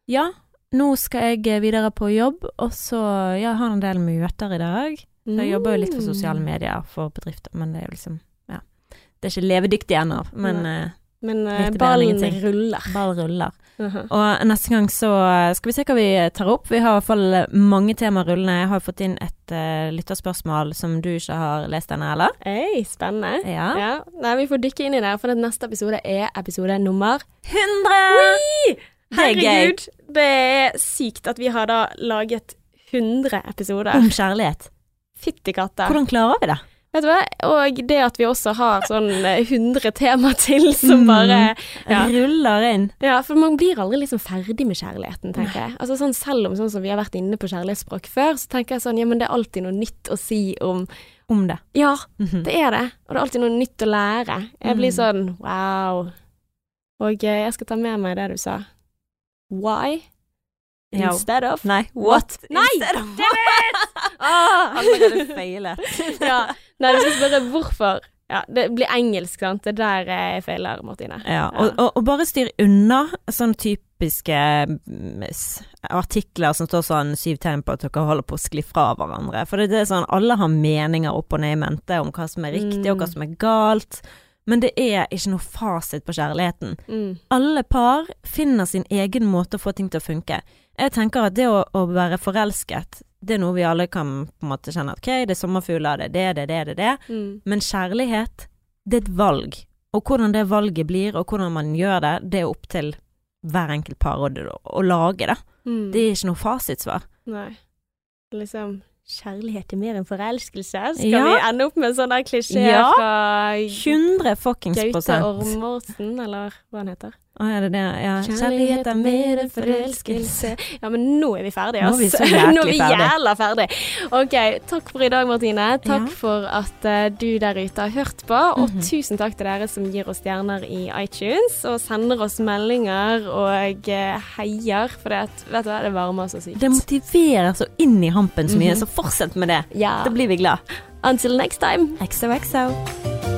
Ja, nå skal jeg eh, videre på jobb, og så ja, har en del møter i dag. Så jeg jobber jo litt for Mm. sosiale medier for bedrifter, men det er jo liksom Ja. Det er ikke levedyktig ennå, men Men eh, bedre enn ballen ruller. ball ruller. Mhm. Og neste gang så skal vi se hva vi tar opp. Vi har i hvert fall mange temaer rullende. Jeg har fått inn et uh, lytterspørsmål som du ikke har lest ennå, eller? Hey, spennende. Ja. Ja. Nei, vi får dykke inn i det, for neste episode er episode nummer 100! Det er. Herregud, det er sykt at vi har da laget 100 episoder. Om kjærlighet. Fytti katta. Hvordan klarer vi det? Vet du hva, og det at vi også har sånn eh, 100 tema til som Mm. bare Ja. Ruller inn. Ja, for man blir aldri liksom ferdig med kjærligheten, tenker jeg. Altså sånn, Selv om sånn som vi har vært inne på kjærlighetsspråk før, så tenker jeg sånn, ja, men det er alltid noe nytt å si om Om det. Ja, Mhm. det er det. Og det er alltid noe nytt å lære. Jeg blir Mm. sånn wow. Og eh, jeg skal ta med meg det du sa. Why? Ja. Instead of Nei, What? Nei! Instead of- Damn it! *laughs* Ah! Allerede feilet. *laughs* ja. Nei, du skal spørre hvorfor. Ja, det blir engelsk, sant. Det er der jeg feiler, Martine. Ja, og, og, og bare styr unna sånne typiske mm, artikler som står sånn syv tegn på at dere holder på å skli fra hverandre. For det, det er sånn, alle har meninger opp og ned i mente om hva som er riktig og hva Mm. som er galt. Men det er ikke noe fasit på kjærligheten. Mm. Alle par finner sin egen måte å få ting til å funke. Jeg tenker at det å, å være forelsket, det er noe vi alle kan på en måte kjenne at ok, det er sommerfugler, det er det, det er det, det er det. Mm. Men kjærlighet, det er et valg. Og hvordan det valget blir, og hvordan man gjør det, det er opp til hver enkelt par å, å lage det. Mm. Det er ikke noe fasitsvar. Nei. Liksom Kjærlighet er mer enn forelskelse. Skal Ja. vi ende opp med en sånn der klisjé Ja. fra 100 fuckings Gaute. Ormåsen, eller hva han heter? Å, er det det? Ja. Kjærlighet er mer enn forelskelse. Ja, men nå er vi ferdige, Nå er vi ass. så *laughs* jæklig nå er vi ferdig. jævla ferdig. Ok, takk for i dag, Martine. Takk Ja. for at eh, du der ute har hørt på. Og Mhm. tusen takk til dere som gir oss stjerner i iTunes og sender oss meldinger og eh, heier, for det, at- vet du hva, det varmer så sykt. Det motiverer så inn i hampen så mye, Mhm. så fortsett med det. Ja. Da blir vi glad. Until next time. XOXO.